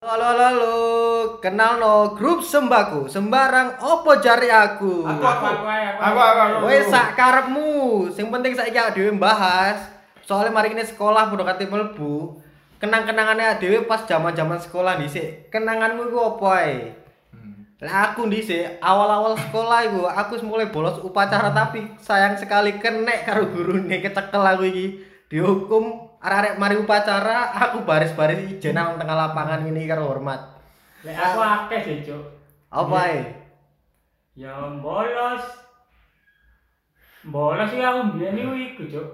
Halo halo halo, kenal no grup sembako sembarang opo jari aku. Aku aku aku aku aku aku. Wes sak karepmu, sing penting saiki awake dhewe bahas. Soalnya mari ini sekolah podo kate mlebu. Kenang-kenangannya dhewe pas zaman-zaman sekolah dhisik. Kenanganmu iku opo ae? Lah aku dhisik awal-awal sekolah iku aku mulai bolos upacara tapi sayang sekali kenek karo gurune kecekel aku iki. Dihukum arek-arek mari upacara, aku baris-baris ijen nang tengah lapangan ini karo hormat. Lek aku akeh sih, Cuk. Apa ae? Ya bolos. Bolos sih aku mbiyen iku iku, Cuk.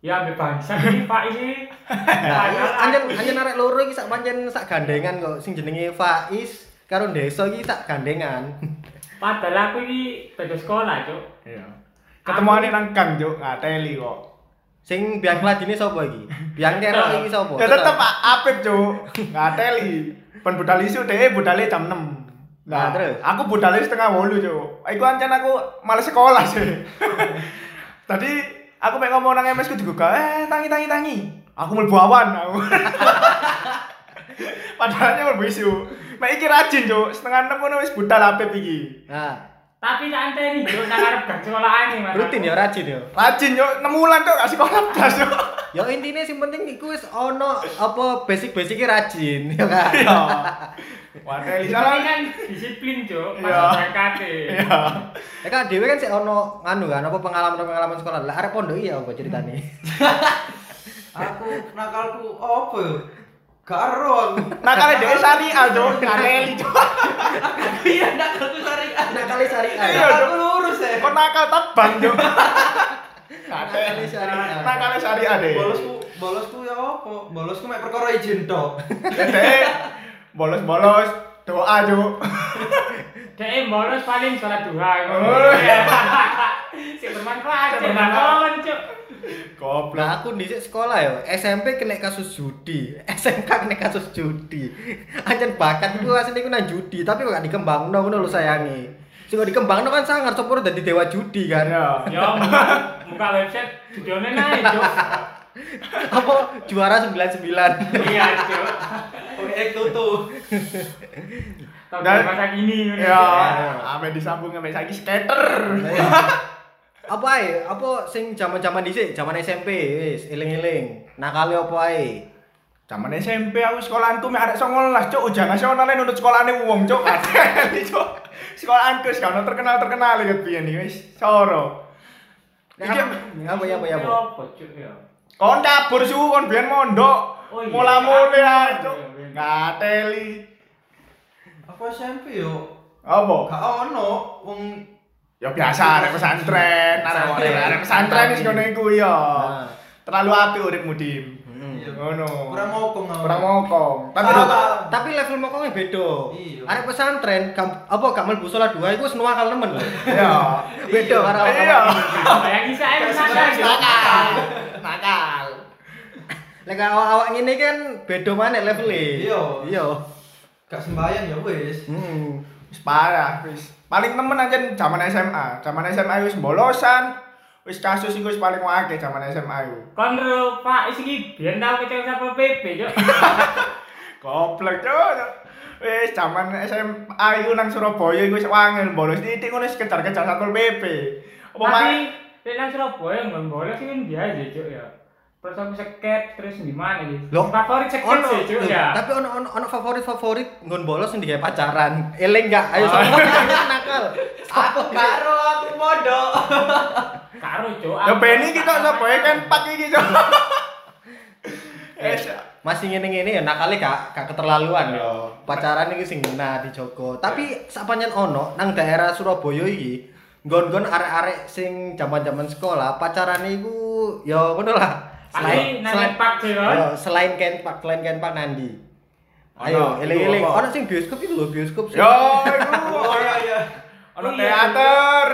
Ya ambek bangsa iki Pak iki. Nah, anjen anjen arek loro iki sak pancen sak gandengan kok sing jenenge Faiz karo Deso iki sak gandengan. Padahal aku iki beda sekolah, Cuk. Iya. Ketemuane nang gang, Juk, ngateli kok. Sing biang keladine sapa iki? Biang kerok iki sapa? Ya tetep Apip, Juk. Ngateli. Pen budal isu dhewe budale jam 6. Nah, terus? aku budale setengah 8, Juk. Iku ancen aku males sekolah sih. Tadi aku mek ngomong nang MS ku digugah, eh tangi tangi tangi. Aku mlebu awan aku. Padahalnya mlebu isu. Mek iki rajin, Juk. Setengah 6 ngono wis budal Apip iki. Nah, Tapi santai nih, Cuk, nang arep gang sekolahane, Mas. rutin ya rajin ya. Rajin, Juk. 6 wulan Juk gak sekolah blas, Juk. Ya intine sing penting iku wis ono apa basic-basicnya rajin ya kan. Iya. Wadah, Tapi salah. kan disiplin, Cuk. Iya. Pas berangkat. Iya. Ya kan dhewe kan sik ono nganu kan apa pengalaman-pengalaman sekolah. Lah arek pondok iya apa ceritane? Aku nakalku apa yo? Garo aku. Nakale dhewe syariah, Juk. Ngateli, Juk. Iya nakalku Nakali syariah. Iya, ya? Aku lurus ya. Kok nakal tebang, Juk. Nakali Ngateli. syariah. Nakale syariah deh. Bolosku, bolosku ya apa? Bolosku mek perkara izin tok. Dede bolos-bolos doa, Juk. Dek bolos paling. Oh, iya. Si bermanfaat, bermanfaat. Goblok. Nah aku di sekolah ya SMP kena kasus judi, SMK kena kasus judi. Anjen bakat itu asli iku nang judi, tapi kok gak dikembangno ngono lho sayangi. Kok dikembangno kan sangar sopur dadi dewa judi kan. Iya. Ya, buka, buka website videonya naik, Cuk. Apa juara 99. Iya, Cuk. Oke, tutu. Tahu Dan- masa gini. ngono. Ya, ame disambung sampai saiki skater. apa ae? Apa sing zaman-zaman dhisik, zaman SMP wis eling-eling. Nakale apa ae? Zaman SMP aku sekolahanku mek arek 19, Cuk. Ujian nasional nunut sekolahane wong, Cuk. Ngateli, Cuk. Sekolahanku wis gak ono terkenal-terkenal iki biyen iki wis soro. Iki apa ya apa ya apa? Ya? kon cabur su kon biyen mondok. Oh iya. Mula-mule Iya, ae, Cuk. iya. Ngateli. Apa SMP yo? Apa? Gak ono wong Ya biasa arek pesantren, arek Pesantren. arek pesantren wis ngono iku ya. Terlalu apik uripmu, Dim. Hmm. Iya. Ngono. kurang mokong aku. Kurang mokong. Tapi do- Tapi level mokongnya beda. Iya. Arek pesantren, apa gak mlebu salat dua iku wis nuwakal nemen lho. ya. Beda karo Iya. Bayangin saya nakal, Cuk. Nakal. Nakal. Lek awak-awak ngene kan beda maneh levele. Iya. Iya. Gak sembahyang ya wis. Hmm. Wis parah, wis. Paling nemen anjen zaman SMA. Zaman SMA wis bolosan. Wis kasus iku wis paling akeh zaman SMA iku. Kon ro Pak iki biyen tau kecewa sapa PP, Cuk. Goblok, Cuk. Wis zaman SMA iku nang Surabaya iku wis wangel bolos titik ngono wis kejar-kejar Satpol PP. Apa Tapi nang Surabaya nggak bolos sih kan biasa, Cuk ya. Terus aku seket terus gimana gitu. Loh, Favorit seket Ono, sih, ya. tapi ono ono ono favorit-favorit nggon bolos sing digawe pacaran. Eling gak? Ayo Oh. sapa yang nakal? Aku karo aku mondok. Karo, Cuk. Ya Beni iki kok Surabaya kan pak iki, Cuk. Eh, Wis. masih ngene-ngene ya nakale gak gak keterlaluan yo. Pacaran iki sing ngena dijogo. Tapi sapanjen ono nang daerah Surabaya iki nggon-nggon arek-arek sing zaman-zaman sekolah pacarane iku ya ngono lah. Nang pak sih, kan? Yo, selain kenpak, selain kenpak nandi. Ayo, eling-eling. Ono sing bioskop itu lho, bioskop sing- Yo, iku. Oh iya iya. Ono Oh, iya. teater.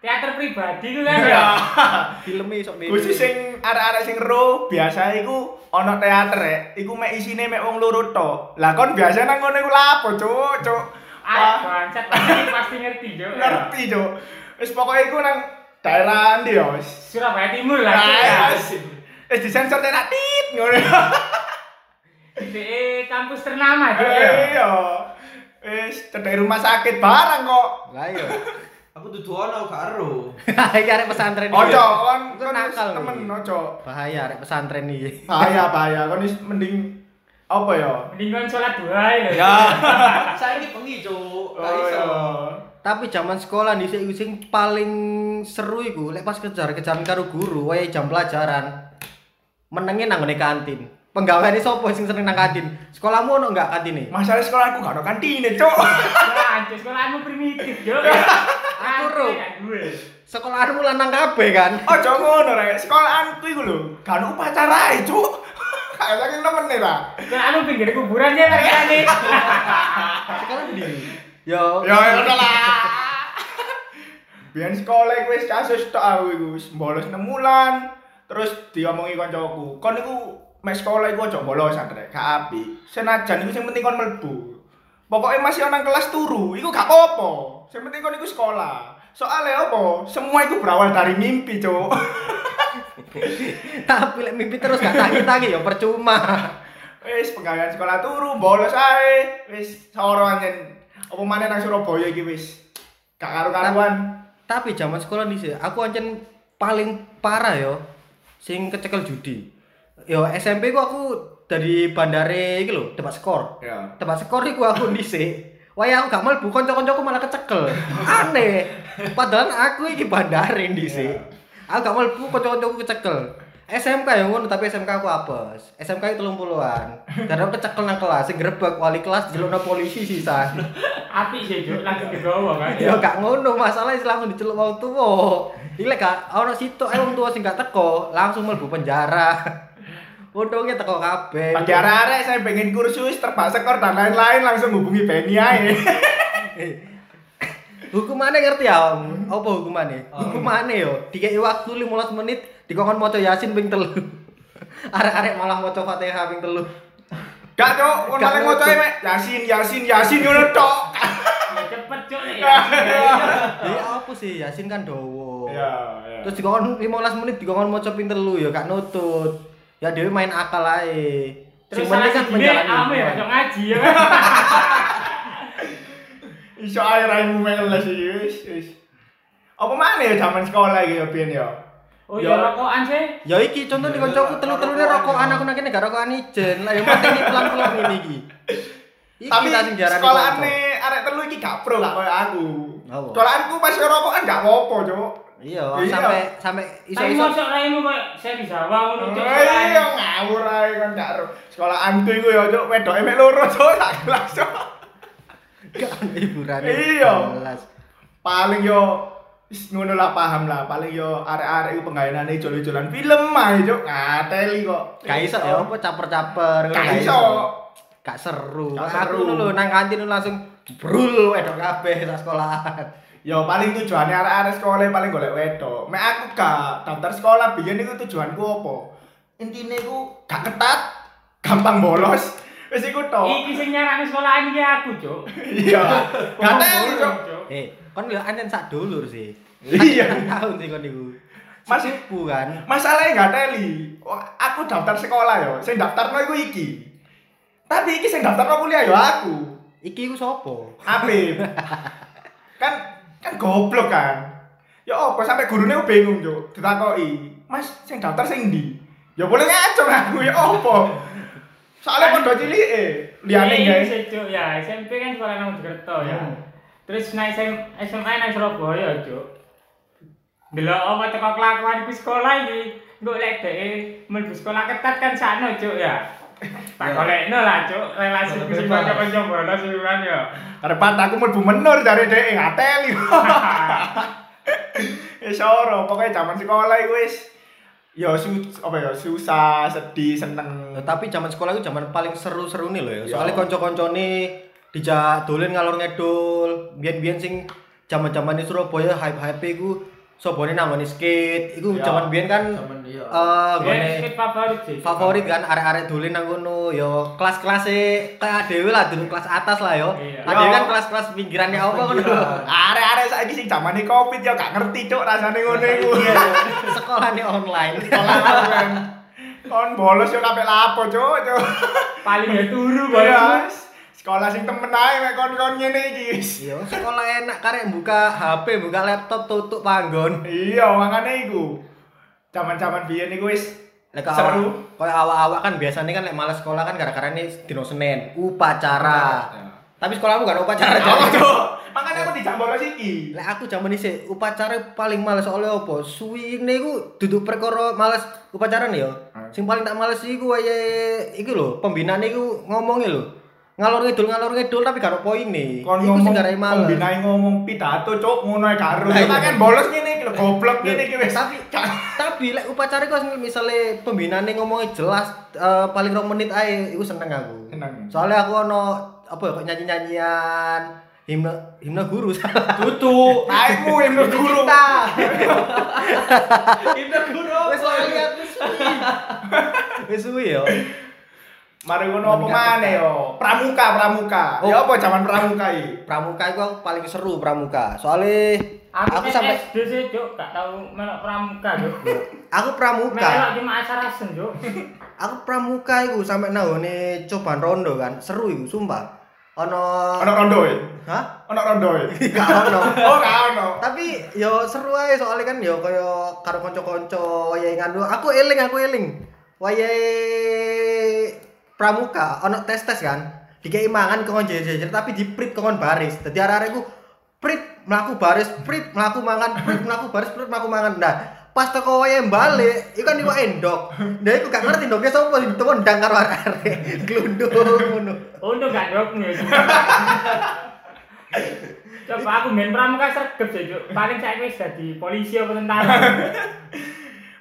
Teater pribadi itu kan Ya. ya. filmnya sok Khusus sing arek-arek sing ro biasa iku ono teater rek. Iku mek isine mek wong loro tok. Lah kon biasa nang ngono iku lapo, Cuk? Cuk. Ah, bangsat pasti ngerti, Cuk. ya. ngerti, Cuk. Wis pokoke iku nang daerah ndi ya, wis. Surabaya Timur lah. Nah, ya. Wis disensor tenak tit ngono. Di kampus ternama cuk ya. Iya. Wis cedek rumah sakit barang kok. Lah iya. Aku dudu ono gak ero. Iki arek pesantren. Ojo kon Itu kon nakal temen ojo. Bahaya arek pesantren iki. Bahaya bahaya kon mending apa ya? Mending kon sholat dua lho. Ya. Saiki bengi, Cuk. Gak Oh, iso. Iya. Tapi zaman sekolah di sing sing paling seru iku lek pas kejar-kejaran karo guru wae jam pelajaran. Menenge nang ngene kantin. Penggaweane sapa sing seneng nang kantin? Sekolahmu ono enggak kantine? Masalah sekolahku gak ada kantine, Cuk. Ya, anjir sekolahmu primitif cuk. Aku, Ro. Sekolahmu lanang kabeh kan. Ojo ngono rek. Sekolahanku iku lho, gak ono upacara Cuk. Kayak saking nemen nih, Pak. Sekolahmu pinggir kuburan ya lagi Sekolah ndi? Yo. Ya udah lah. Biyen sekolah iku wis kasus tok aku iku wis bolos 6 bulan. Terus diomongi kancaku, "Kon iku mek sekolah iku aja bolosan rek, gak apik. Senajan iku sing penting kon mlebu. Pokoknya masih orang kelas turu, iku gak apa-apa. Sing penting kon iku sekolah. Soalnya apa? Semua itu berawal dari mimpi, Cuk. Tapi lek mimpi terus gak tangi-tangi ya percuma. Wis pegawaian sekolah turu, bolos ae. Wis soro anjen. Apa maneh nang Surabaya iki wis gak karu-karuan. Tapi zaman sekolah nih aku ancen paling parah yo sing kecekel judi. Yo SMP ku aku dari bandare iki lho, tebak skor. Ya. Tebak skor iku aku dhisik. Wah aku gak mlebu kanca-kancaku malah kecekel. Aneh. Padahal aku iki bandare dhisik. Aku gak mlebu kanca-kancaku kecekel. SMK yang ngono tapi SMK aku apes. SMK itu 30-an. Karena aku kecekel nang kelas, sing grebek wali kelas jelukno polisi sisan. Api sih cuk, langsung digawa kan. Ya gak ngono, masalah langsung diceluk wong tuwa. Iki lek gak ono situ ae wong tuwa sing gak teko, langsung mlebu penjara. Untungnya teko kabeh. Bagi arek-arek saya pengen kursus terbak skor dan lain-lain langsung hubungi Benny ae. Hukumannya ngerti ya? Om? Apa hukumannya? Hukumannya yo, dikei waktu 15 menit dikongkon maca Yasin ping telu. Arek-arek malah maca Fatihah ping telu. Gak cok, kon Gak malah mek Yasin Yasin Yasin ngono tok. Ya cepet cuk ya. Ya apa sih Yasin kan dowo. Ya, ya. Terus dikongkon 15 menit dikongkon maca ping telu ya gak nutut. Ya dhewe main akal ae. Terus salah kan siji menjalani ame ya ngaji ya. Iso ae raimu meles iki wis wis. Apa maneh ya zaman sekolah iki ya biyen ya. Oh iya rokokan sih. Ya iki contoh di koncoku telu-telune rokokan aku nang kene gak rokokan ijen. Lah ya mati ini pelan-pelan ngene iki. Iki Tapi sekolahane arek telu iki gak pro gak koyo aku. Sekolahanku pas rokokan gak apa-apa, Cuk. Iya, sampai sampai Tapi iso-iso mosok raimu kok seri Jawa ngono cuk. Iya ngawur ae kan gak ro. Sekolahanku iku ya, Cuk, wedoke mek loro, Cuk, tak kelas, Cuk. gak hiburane. Iya. Paling yo wis ngono lah paham lah. Paling yo arek-arek iku penggaweane jol-jolan film ae, Cuk. Ngateli kok. Gak iso ya apa caper-caper ngono, Gak iso. Gak seru. Gak Aku seru. lho nang kantin langsung brul wedok kabeh sak sekolahan. Yo paling tujuannya arek-arek sekolah paling golek wedok. Mek aku gak daftar sekolah biyen iku tujuanku apa? Intine iku gak ketat, gampang bolos. Wis iku tok. Iki sing nyarani sekolahan iki aku cuk. Iya. Gak teli, Cuk. Eh, kon yo ancen sak dulur sih. Iya. Tahun sih kon iku. Mas- Sepupu kan. Masalahnya gak teli. Aku daftar sekolah yo, sing daftarno iku iki. Tapi iki sing daftarno kuliah yo aku. Iki iku sapa? Habib. kan kan goblok kan. Ya apa sampai gurune ku bingung, Cuk. Ditakoki, "Mas, sing daftar sing ndi?" Ya boleh ngaco aku ya apa. Soalnya padha cilike. Liyane Iya, guys. sih, Cuk. Ya, SMP kan sekolah nang Mojokerto ya. Hmm. Terus naik SM, SMA nang Surabaya, Cuk. Delok apa teko kelakuan ku sekolah iki. Nduk lek dhek mlebu sekolah ketat kan sakno, Cuk ya. Tak Ya. golekno lah, Cuk. Relasi sing kanca-kanca bolos iku kan ya. Karepat aku mlebu menur dari dhek ngateli. Wis ora, pokoke zaman sekolah iku wis ya su apa ya susah, sedih, seneng. Ya, tapi zaman sekolah itu zaman paling seru-seru nih loh ya. Iya. Soalnya konco-koncone dijak dolen ngalor ngedul. Biyen-biyen sing zaman-zaman di Surabaya hype-hype iku sobone nangoni skate. Iku Iya. zaman biyen kan Zaman iya. eh Ya, gone skate favorit sih. favorit kan arek-arek dolen nang kono yo kelas-kelas e kayak dhewe lah dulu kelas atas lah yo. Iya. Ada kan kelas-kelas pinggirannya apa ngono. Arek-arek saiki sing zamane Covid ya gak ngerti cuk rasane ngono iku. Sekolahnya online. Sekolah kan. Kon bolos yo kabeh lapo, Cuk, Cuk. Paling ya turu Ya, bos. Sekolah sing temen ae mek kon-kon ngene iki. wis. Iya, sekolah enak karek buka HP, buka laptop tutup panggon. Iya, makane iku. Zaman-zaman biyen iku wis Lek seru. awak-awak kan biasanya kan lek males sekolah kan gara-gara ini dino Senin, upacara. Ya. Tapi sekolahmu gak ada upacara, Cuk. Cuk? Makane aku dijambor iki. Lek aku zaman isih upacara paling males oleh opo? Suwine iku duduk perkara males upacara nih yo. Hmm. Sing paling tak males iku wayahe iki lho, pembinaan iku ngomongnya lho. Ngalor ngidul ngalor ngidul tapi gak ada poine. Kon ngomong garai males. pembinaan ngomong pidato, Cuk, ngono ae. Lah, iya. Makane bolos ngene iki lho, goblok ngene iki wis. tapi tapi lek upacara asli misale pembinaane ngomongnya jelas eh, paling rong menit ae iku seneng aku. Seneng. Soalnya aku ono apa ya kok nyanyi-nyanyian himne himne guru. Tutu. Taimu yang guru. Ini guru. Wis lali aku suwi. Wis suwi yo. Mari ngono apa maneh yo? Pramuka, pramuka. Oh. Ya apa zaman pramuka iki? Pramuka iku paling seru pramuka. Soalnya Aku, aku sampai SD sih, Cuk, gak tau melok pramuka, Cuk. aku pramuka. Melok cuma asar-asen, Cuk. Aku pramuka iku sampai nangone cobaan rondo kan. Seru iku sumpah. Ono Ono rondo e. Hah? Ono rondo e. Gak ono. Oh, gak ono. Tapi yo seru aja soalnya kan yo kaya karo kanca-kanca wayahe nganu. Aku eling, aku eling. Wayahe pramuka ono tes-tes kan. Dikei mangan kon jejer tapi diprit kon baris. Dadi arek-arek ku prit mlaku baris, prit mlaku mangan, prit mlaku baris, prit mlaku mangan. Nah, pas teko wayahe balik, iku kan iku endok. Nah, iku gak ngerti ndoknya sapa ditendang karo arek-arek. Glundung ngono. Untung gak dok nih. Coba aku main pramuka sergep Cuk. Paling saya wis dadi polisi apa tentara.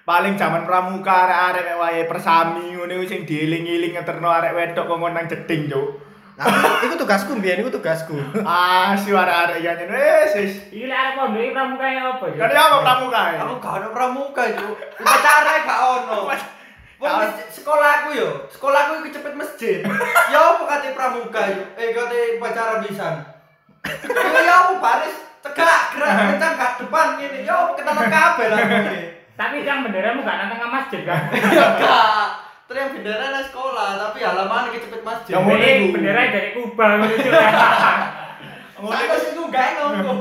Paling zaman pramuka arek-arek wayahe persami ngono iku sing dieling-eling ngeterno arek wedok kok nang jeding, Cuk. Nah, iku tugasku mbiyen iku tugasku. Ah, si arek-arek ya nyen wis wis. Iki lek arek pondok iki pramuka ya apa, Cuk? Kan ya apa pramuka e? Aku gak ono pramuka itu. Upacara gak ono. Wong sekolahku yo, sekolahku iku cepet masjid. Ya apa kate pramuka yo? Eh kate upacara pisan. Yo ya apa baris tegak gerak kencang gak depan ngene. Yo apa ketelan kabeh lah ngene. Tapi yang benderamu gak nang tengah masjid kan? Yo gak. Terus yang bendera nang sekolah, tapi halaman iki cepet masjid. Ya, ngono Ini iku. bendera dari Kuba ngono, Cuk. Ngono sih ku gak ngono.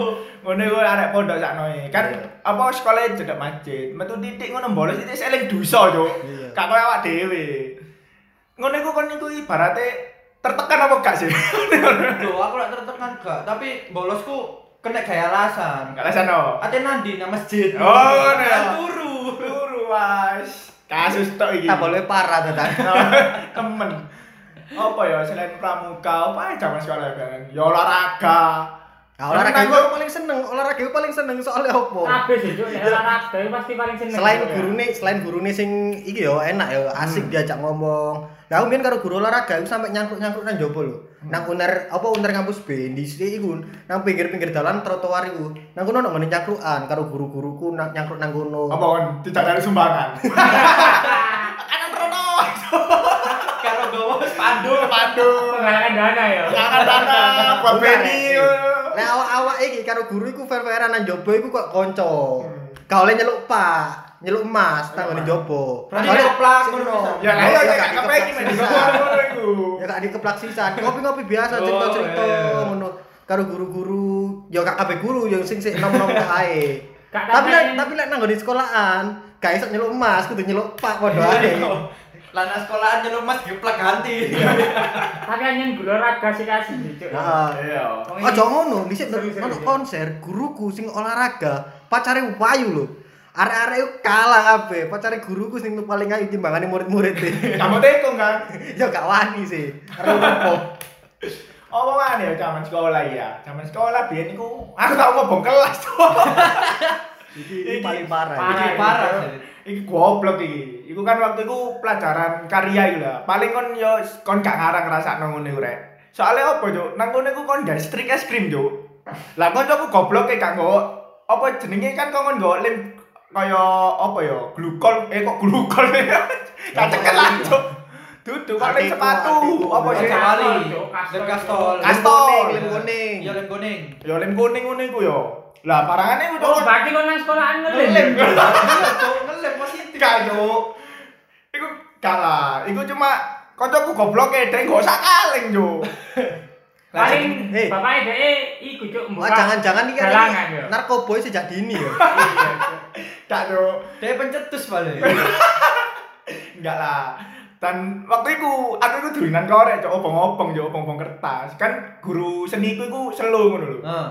ngono iku arek pondok sakno. Kan apa sekolah cedek masjid. Metu titik ngono bolos titik eling dosa, Cuk. Iya. Gak koyo awak dhewe. Ngono iku kon iku ibarate tertekan apa gak sih? Loh, aku lak tertekan gak, tapi bolosku kena gaya alasan. Gak alasan no. Ate nandi nang masjid. Oh. Turu Kasus tok iki. Tak boleh parah tetan. Temen. Apa ya selain pramuka, apa aja zaman sekolah kan? Ya olahraga. Nah, olahraga Cuk. paling seneng, olahraga gue paling seneng soalnya apa? Kabeh sih, Cuk. Nek olahraga iki pasti paling seneng. Selain ya. gurune, selain gurune sing iki yo enak yo, asik diajak ngomong. Aku mbiyen karo guru olahraga aku sampe nyangkruk-nyangkruk nang jopo lho. Nang uner apa uner kampus B di sini iku nang pinggir-pinggir dalan trotoar iku. Nang kono ono ngene nyangkrukan karo guru-guruku nang nyangkruk nang kono. Apa kon tidak dari sumbangan? Kanan Rono. Karo gowo spanduk. Pandu. penggalangan dana ya. Jangan dana buat iki. Nah, awak-awak iki karo guru iku fair-fairan nang jopo iku kok kanca. Gak oleh nyeluk Pak, nyeluk Mas nang ngene jopo. Berarti Soalnya keplak ngono. Ya lah ya gak men ngono iku. ya gak dikeplak sisan ngopi-ngopi biasa Oh, cerita-cerita iya, iya. ngono karo guru-guru ya gak kabeh guru yang sing sik nom-nom ae Gak tapi lek tapi lek nang nggone sekolahan gak iso nyeluk emas kudu nyeluk pak padha ae Lana sekolahan nyeluk mas geplak ganti. Tapi anyen guru olahraga sih kasih Cuk. Heeh. Iya. Aja iki- ngono, dhisik ono konser guruku sing olahraga, pacare wayu lho. Arek-arek iku kalah kabeh, pacare guruku sing paling ayu timbangane murid-murid. Kamu tekong kan? ya gak wani sih. Opo? Apa mana ya zaman sekolah ya? Zaman sekolah biyen iku aku tau ngobong kelas. Iki iki paling parah. Parah. Iki parah. Iki goblok iki. Iku kan waktu iku pelajaran karya iku lah. Paling kon yo kon gak ngarang ngrasakno ngene iku rek. Soale apa, Cuk? Nang kono iku kon gawe strik es krim, Cuk. Lah kancaku goblok e gak nggo apa jenenge kan kon nggo lem kaya apa ya? Glukol eh kok glukol. Cekel lah, Cuk. Duduk kok Artiko, sepatu. Apa sih? Cuk, wali. kastol, Lem kastol. Kas- Kastol. Lem kuning. Iya lem kuning. Ya lem kuning ngono iku yo. Lah parangane iku Oh, Cuk. berarti kau nang sekolahan ngelem. Ngelem. Ngelem positif. Gak, Cuk. Iku Kalah, iku cuma kancaku goblok e, dek gak usah kaleng, Cuk. Lah, Paling Eh. bapaknya dhek iku cuk Wah, jangan-jangan ini kan narkoboy sejak dini ya. Iya. Gak, Cuk. Dia pencetus balik. Enggak lah. Dan waktu itu aku itu dolinan korek, Cuk, obong-obong, Cuk, obong-obong kertas. Kan guru seni ku iku selu ngono lho. Heeh.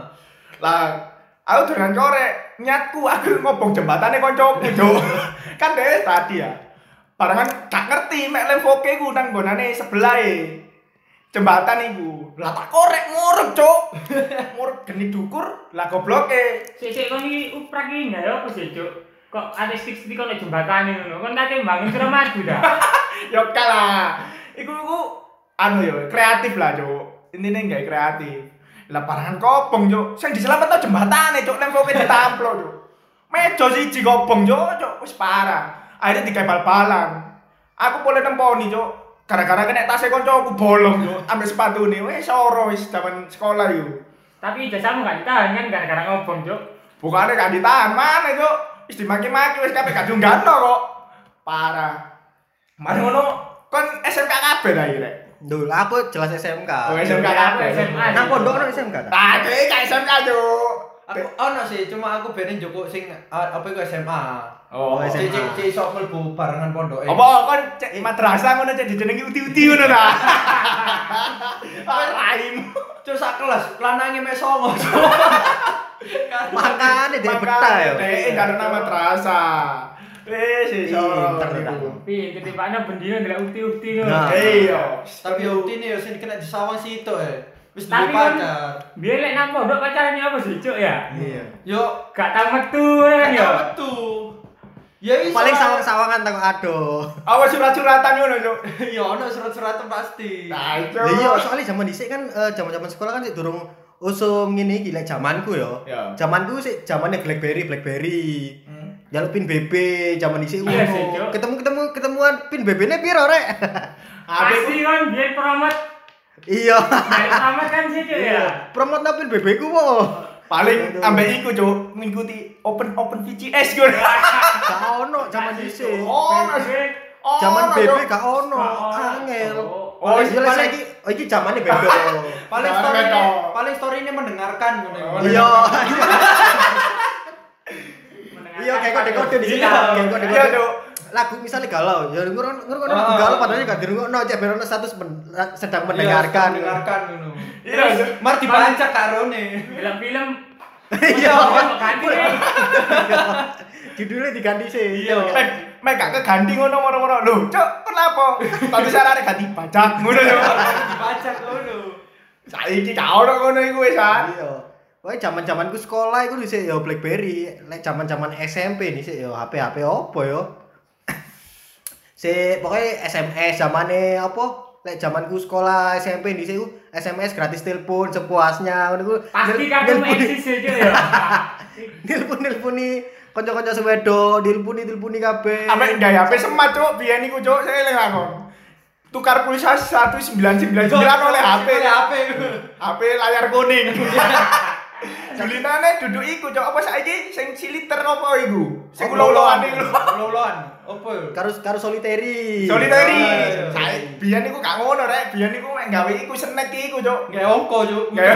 Lah, aku dolanan korek, nyatku aku ngobong jembatane kancaku, Cuk. kan dhewe tadi ya. Barengan gak ngerti mek lemfoke ku nang gonane sebelah e. Jembatan iku. Lah tak korek ngurep, Cuk. ngurep geni dukur, lah gobloke. Sik sik kon iki uprak iki nggak ya apa sih cuk? Kok ada stick-stick kok jembatan ngono. Kon kate bangun kira maju dah. Yo kalah. Iku iku anu yo kreatif lah, Cuk. Intine gawe kreatif. Lah parangan kobong, Cuk. Sing diselametno jembatane, Cuk, nang foke ditamplo, Cuk. Meja siji kobong, Cuk, Cuk, wis parah. Akhirnya digawe bal-balan. Aku boleh nemponi, Cuk. Gara-gara kena tasnya koncoku bolong, Cuk. Ambil sepatu nih, wis soro wis zaman sekolah yuk. Tapi ijazahmu gak ditahan kan gara-gara ngobong cuk. Bukannya gak ditahan mana, Cuk. Wis dimaki-maki wis kabeh gak diunggahno kok. Parah. Mari ngono, kon SMK kabeh ta iki, Rek? Dulu aku jelas SMK. Oh, SMK Aku kabeh. Nang pondok ono SMK ta? Tadi gak SMK, Cuk. Aku ono sih, cuma aku berin joko sing ah, apa iku SMA. Oh, Oh, SMA. cek cek iso mlebu barengan pondok. Apa kon cek madrasah ngono cek dijenengi uti-uti ngono ta? Raim. Cuk sak kelas, lanange mek songo. Makane dia betah ya. Dek karena madrasah. Wis iso. Pinter, ta. Pi ketibane bendino ndelok ukti-ukti ngono. Nah. Iya. Tapi uti nih sing kena disawang situ eh. Wis Tapi duwe kan- pacar. Biar lek nang pondok pacarane apa sih cuk ya? Iya. Yo, Gak tau metu kan ya. metu. Ya iso. Paling sawang-sawangan tanggo aduh. Awas surat-suratan ngono, Cuk. Iya, ono surat-suratan pasti. Nah, itu. Lah iya, soalnya zaman dhisik kan eh, zaman-zaman sekolah kan sik durung usum ngene iki lek zamanku yo. Ya. Zamanku sik zamane BlackBerry, BlackBerry. Hmm. Jaluk pin BB zaman dhisik Iya sih, ngono. Ketemu-ketemu ketemuan pin BB-ne piro rek? Pasti kan biar promote. Iya. Promote kan sih ya. Promote pin BB ku. Paling ambek iku, Cuk, ngikuti open open VCS ngono. Gak ono zaman dhisik. Oh, Zaman. BB gak ono, angel. Oh, Oh, iya saiki oh iki zamane beda. Paling story paling story ini mendengarkan Iya. Iya kayak kode-kode di sini. Iya. Kayak Iya, kode-kode. Lagu misalnya galau, ya ngurung ngurung Ah. galau padahal gak dirungokno biar ono status men- sedang Iya, mendengarkan. mendengarkan ngono. Iya, Cuk. Mar dibaca karone. Film-film Iya. Ganti deh. Judulnya diganti sih. Iya. Mek mek gak keganti ngono moro-moro. Lho, Cuk, kenapa? Tapi sarane ganti bajak ngono, Cuk. Dibaca ngono. Saiki gak ono ngono iku wis, ah. Iya. Pokoknya zaman-zamanku sekolah itu dhisik ya BlackBerry, lek zaman-zaman SMP dhisik ya HP-HP opo ya. Si pokoknya SMS zamane apa? Lek zamanku sekolah SMP dhisik ku SMS gratis telepon sepuasnya ngono ku. Pasti nelponi- eksis ya cuk ya. Nelpon nelponi kanca-kanca sewedo, dilpuni dilpuni kabeh. Ambek gawe HP semat, Cuk. Biyen iku, Cuk, saya eling aku. Tukar pulsa 1999 oleh HP. Oleh HP. HP layar kuning. Julinane duduk iku, Cuk. Apa saiki sing siliter apa iku? Sing Oh, ulo-uloan iku. Ulo-uloan. Opo? Karo karo soliteri. Soliteri. Iya. Saya biyen iku gak ngono, Rek. Biyen iku mek gawe iku snack iku, Cuk. Nggak ongko cuk. Gawe Iya.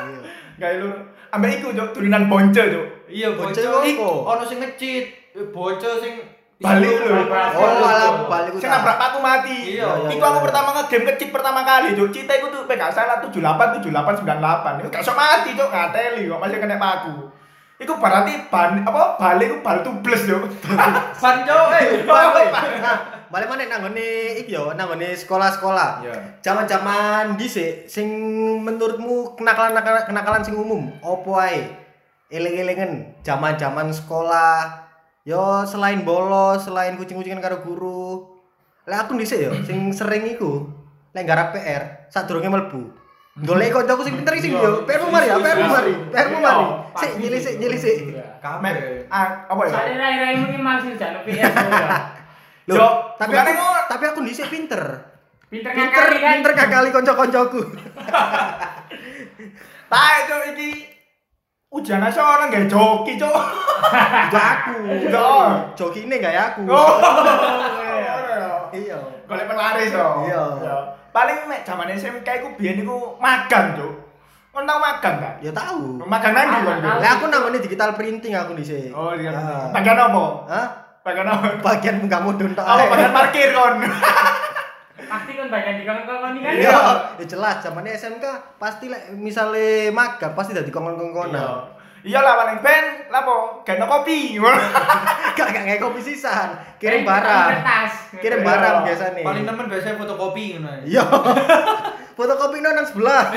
gawe lu. Ambek iku, Cuk, tulinan bonce, Cuk. Iya bocah. iku. Ono sing ngecit. Bocah sing Balik lho. Oh, alah balik Sing nabrak paku mati. Iya, iya, Iku iya, aku iya. pertama nge-game kecil pertama kali, Cuk. Cita iku tuh PK salah 78 78 98. Iku gak iso mati, Cuk. Ngateli kok masih kena paku. Iku berarti ban apa balik iku bal tubles, Cuk. Ban cuk. Eh, Nah, balik mana nang ngene iki yo, nang ngene sekolah-sekolah. Iya. Zaman-zaman dhisik sing menurutmu kenakalan kenakalan sing umum opo ae? Eling-elingan zaman-zaman sekolah. Yo selain bolos, selain kucing-kucingan karo guru. Lah aku dhisik yo sing sering iku lek garap PR sadurunge mlebu. Golek kancaku sing pinter sing yo, PR mu mari ya, PR mu mari, PR mu mari. Sik nyilisik nyilisik. Mek Kabeh. ah, apa ya? Soalnya rai-rai mungkin masih jangan PS ya. Loh, Yo, tapi aku, tapi aku dhisik pinter. Pinter ngakali kan. pinter kakali kanca-kancaku. Tae, Cuk, iki ujian nasional nggak joki, Cuk. Enggak aku. Enggak. Joki ini enggak ya aku. Oh. Iya. Golek pelaris yo. Iya. Yo. Paling nek zaman SMK iku biyen iku magang, Cuk. Kon tau magang gak? Ya tahu. Magang Ah, kon? Lah aku namanya digital printing aku dhisik. Oh, iya. Bagian apa? Hah? Bagian apa? Bagian munggah mudun tok. Oh, bagian parkir kon. Pasti kan bagian di ini kan. Iya, ya jelas zamannya SMK pasti lek misale magang pasti dadi kongkon-kongkonan. Iya. Iyalah paling ben lapo? Gak kopi. Gak gak kayak kopi sisan, kirim Eh, barang. Kirim Iya. barang biasanya. Paling temen biasanya fotokopi ngono. Iya. Fotokopi nang sebelah.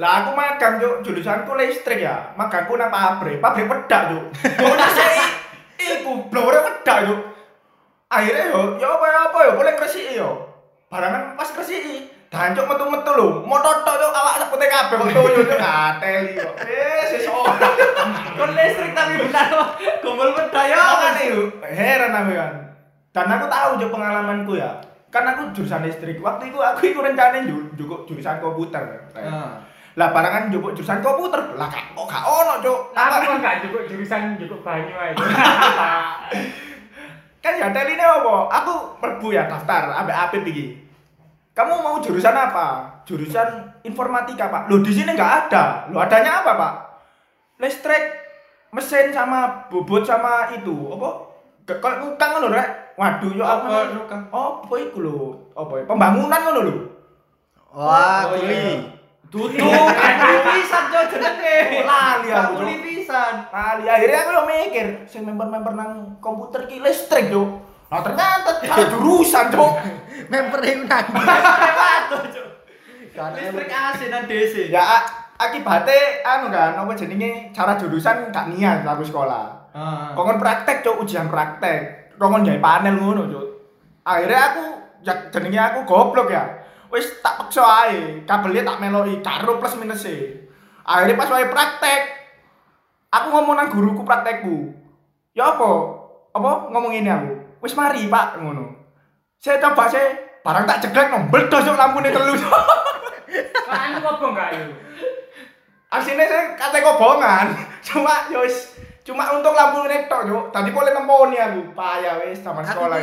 Lah aku magang Cuk, jurusanku listrik ya. Magangku nang pabrik, pabrik pedak Cuk. Kok nasi iku blowere pedak Cuk. Akhirnya yo, yo apa ya apa yo, boleh kresiki yo. Barangan pas kresiki, dancuk metu-metu lho. Motor tok Cuk, awak sepute kabeh kok toyo Cuk ngateli kok. Eh, sesuk. Kon listrik tapi benar. Gombol pedaya Makanya kan. yuk, heran aku kan. Dan aku tahu juga pengalamanku ya. Kan aku jurusan listrik. Waktu itu aku itu rencana juga jurusan komputer. Nah. Lah barangan juga jurusan komputer. Lah kok gak ono, Cuk. Aku kan gak cukup jurusan cukup banyu aja. Kan ya teline apa? Aku merbu ya daftar ambek apip iki. Kamu mau jurusan apa? Jurusan informatika, Pak. Loh, di sini nggak ada. Loh, adanya apa, Pak? Listrik, mesin sama bobot sama itu. Apa? Kalau ngukang ngono, Rek. Waduh, yo Apa, apa? ngukang? Oh, apa iku lho? Apa ya? Pembangunan ngono lho. Wah, Oh, kuli. iya. Duduk, kuli jo jenenge. Lali aku, Cuk. pisan. Kali akhirnya aku yo mikir, sing member-member nang komputer ki listrik, Cuk. Nah, ternyata salah jurusan, Cuk. Member iku nang. Cuk. Listrik AC nang DC. ya akibatnya anu kan apa jenenge cara jurusan gak niat aku sekolah Ah. kongon praktek cok ujian praktek kongon gawe panel ngono cok akhirnya aku ya jenenge aku goblok ya wis tak paksa ae kabelnya tak meloki karo plus minus e akhirnya pas wae praktek aku ngomong nang guruku praktekku ya apa apa ngomong ini aku wis mari pak ngono saya coba saya barang tak ceklek no meledos cok lampune telu Cuk. Kan anu apa enggak yo? Aslinya saya kata kobongan, cuma yos cuma untuk lampu netok yo. Tadi boleh nemponi aku, payah wes sama Aku sekolah.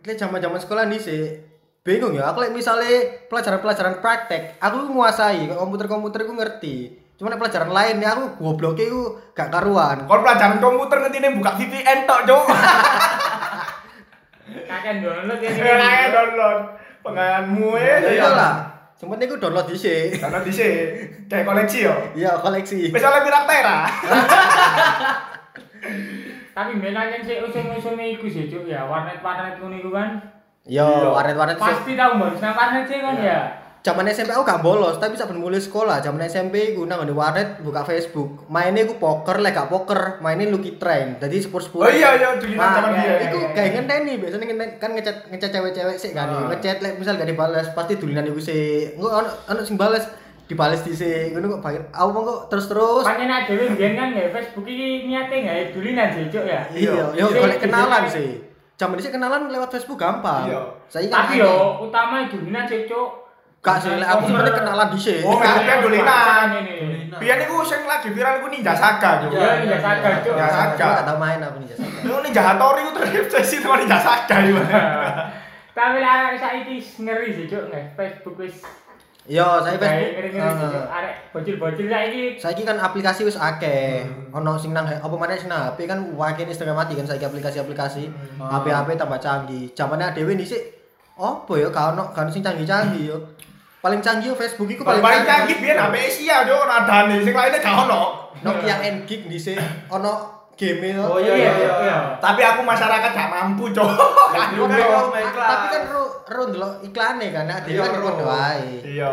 ki lek zaman-zaman sekolah nih sih bingung ya. Aku misalnya pelajaran-pelajaran praktek, aku nguasai Kok komputer-komputer aku ngerti. Cuma nek pelajaran lain ya aku gobloknya aku gak karuan. Kalau pelajaran komputer ngerti nih buka VPN tok jo. Kakek download ya. Kayak download pengalamanmu ya. Ya iyalah. Yang penting aku download di sini. Karena di sini kayak koleksi yo. Iya, koleksi. Misalnya pirak tera. Tapi menanya sih usung-usungnya iku sih cuk ya warnet-warnet ngono iku kan. Yo, Iya. warnet-warnet sih. Pasti tahu mbak nang warnet sih kan ya. Zaman SMP aku gak bolos, tapi saben mulai sekolah, zaman SMP aku nang di warnet buka Facebook. Mainnya aku poker, lek gak poker, mainin Lucky Train. Jadi sepur-sepur. Oh iya iya dulu Nah, zaman dia. Iku kayak ngenteni biasanya ngenten kan ngecat ngecat cewek-cewek sih kan. Ah. Ngechat lek misal gak dibalas pasti dulinan iku sih. Engko ono ono sing bales dibales dhisik. Ngono kok bayar. Aku mau kok terus-terus. Pancen nek dhewe mbiyen kan ya Facebook iki niate gawe dulinan sih cuk ya. Iya, yo Jadi, golek kenalan sih. Zaman dhisik kenalan lewat Facebook gampang. Iya. Saya kan Tapi aneh. yo utama dulinan sih cuk. Gak sih, lek aku sebenarnya kenalan dhisik. Oh, kan kan dulinan. ini. Biar niku sing lagi viral iku Ninja Saga jo. Iya, Ninja Saga, Cuk. Ninja Saga. Gak tau main aku nih jasa. Niku Ninja Hattori itu terobsesi sama Ninja Saga yo. Tapi arek saiki ngeri sih cuk Facebook wis Yo, saya Facebook. sih cuk. Arek bocil-bocil saiki Saiki kan aplikasi wis akeh. Ono sing nang apa maneh sing nang HP kan wakil setengah mati kan saiki aplikasi-aplikasi. HP-HP tambah canggih. Zamane dhewe dhisik opo ya gak ono gak ono sing canggih-canggih yo. Paling canggih yo Facebook iku Paling paling canggih biyen HP Asia jo nadane sing lainnya gak ono. Nokia N gig dhisik ono game yo. Oh iya iya iya. Tapi aku masyarakat gak mampu, Cok. Yo, Iya, yo, kelas. Tapi kan ro ro ndelok iklane kan, nek dhewe Iya, kan ro. ro wae. Iya.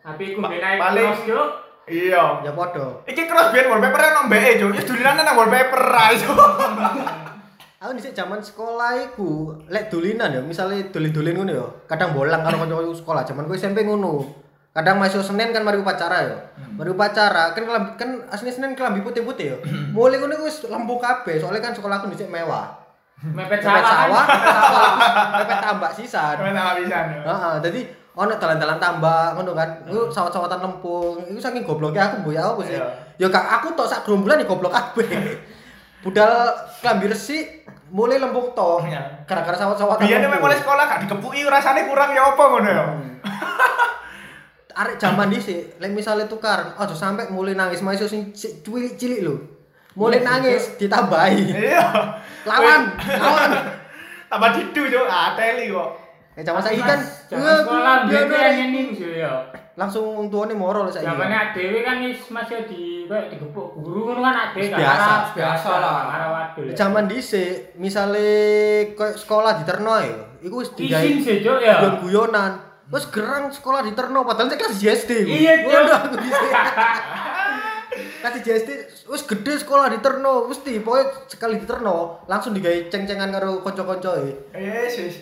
tapi iku benaik paling- cuk. Iya. Ya padha. Iki cross biyen wallpaper nang mbeke, Cok. Ya dulinane nang wallpaper ae, Cok. Aku dhisik zaman sekolah iku lek dolinan ya, misale dolin-dolin ngono ya. Kadang bolang karo kanca sekolah, zaman ku SMP ngono. Kadang masuk Senin kan mari upacara ya. Mari upacara kan kelambi, kan asli Senin kelambi putih-putih ya. Mulai ngono wis lembu kabeh, soalnya kan sekolahku dhisik mewah. Mepet Mepet sawah kan. sawah, mepet sawah, mepet tambak sisan. Sampe tak bisa. Heeh, dadi ono dalan-dalan tambak ngono kan. Iku sawat-sawatan lempung. Iku saking gobloknya aku mbok ya apa sih. Iya. Ya gak aku tok sak gerombolan ya goblok kabeh. Budal klambi resik mulai lempung toh. Iya. Gara-gara sawat-sawatan. Biyen nek lempung. mulai sekolah gak dikepuki rasane kurang ya apa ngono ya. Arek zaman dhisik, lek misale tukar, aja sampe mulai nangis masuk sing cilik-cilik lho. Mulai Iya, nangis ditambahi. Iya. Lawan, lawan. Tambah didu yo ateli kok. Eh zaman saiki kan "Wah, sekolah dia biyen ada." kan ini sih ya. langsung wong tuane moro lho saiki. Zamannya dhewe kan wis masih di kayak digepuk guru ngono kan ade Biasa, biasa lah. Karo wadul. Zaman dhisik, misale koyo sekolah di Terno ya, iku wis digawe Izin sih, Cuk ya. guyon-guyonan. Wes gerang sekolah di Terno padahal saya kelas JSD. Iya, Cuk. Aku dhisik. JSD wis gede sekolah di Terno, mesti pokoknya sekali di Terno langsung digawe ceng-cengan karo kanca-kancoe. Yes, yes.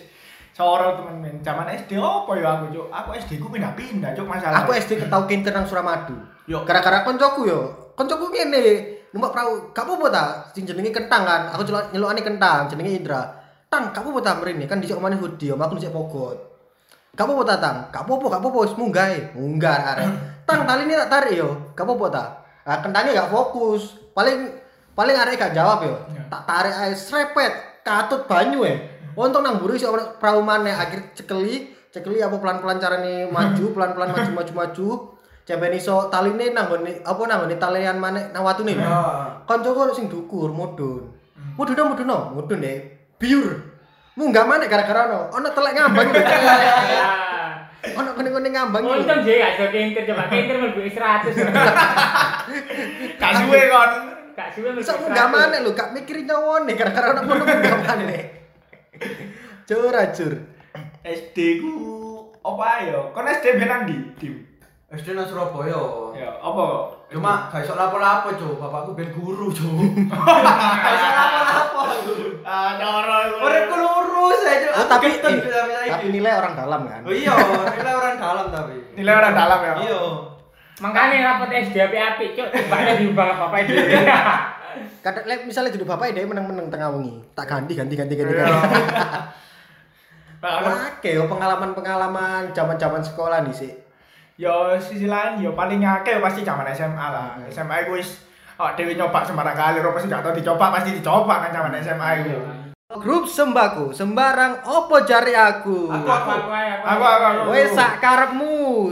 Soro temen men. Zaman SD apa ya aku, Cuk? Aku SD ku pindah-pindah, Cuk, masalah. Aku SD ketau kintir nang Suramadu. Yo. Gara-gara koncoku yo. Koncoku ngene, numpak perahu, gak apa-apa ta? Sing jenenge kentang kan. Aku celuk nyelukane kentang, jenenge Indra. Tang, gak apa-apa ta mrene? Kan dhisik omane Hudi, om aku dhisik Pogot. Gak apa-apa ta, Tang? Gak apa-apa, gak apa-apa, wis munggah ae. Munggah arek. Tang, tali ini tak tarik yo. Gak apa-apa ta? Ah, kentangnya gak fokus. Paling paling arek gak jawab yo. Ya. Tak tarik ae srepet, katut banyu e. Untung nang sik ono perahu maneh akhir cekeli, cekeli apa pelan-pelan carane maju, pelan-pelan maju maju maju. Cepen iso taline nang nggone apa nang nggone talian maneh nang watune. Kancaku sing dukur mudun. Mudun mudun mudun deh. Biur. Munggah maneh gara-gara ono ono telek ngambang. Ono kene-kene ngambang iki. Untung gak ada kintir coba kintir mlebu 100. Gak suwe kon. Gak suwe mlebu Bisa munggah maneh lho, gak mikirin nyawone gara-gara ono kono munggah maneh. Cur acur. SD ku apa ya? Kon SD ben nang ndi? Dim. SD nang Surabaya. Ya, apa? Cuma gak iso lapo-lapo, Cuk. Bapakku ben guru, Cuk. Gak iso lapo-lapo. ah cara. Uripku lurus aja. Oh, tapi tapi nilai orang dalam kan. Oh iya, nilai orang dalam tapi. nilai orang dalam ya. Iya. Makanya rapot SD apik-apik, Cuk. Bapaknya diubah bapak itu. Kadang lek misalnya duduk bapak dia meneng-meneng tengah wengi, tak ganti ganti ganti ganti. Iya. ganti. Ono- Oke, yo pengalaman-pengalaman zaman-zaman sekolah nih sih. Yo sisi lain yo paling akeh pasti zaman SMA lah. Hmm. SMA iku wis awak dhewe nyoba sembarang kali, ora pasti gak tau dicoba pasti dicoba kan zaman SMA iku. Grup sembako, sembarang opo jari aku. Aku, Aku aku ae, Aku aku aku. Wes sak karepmu.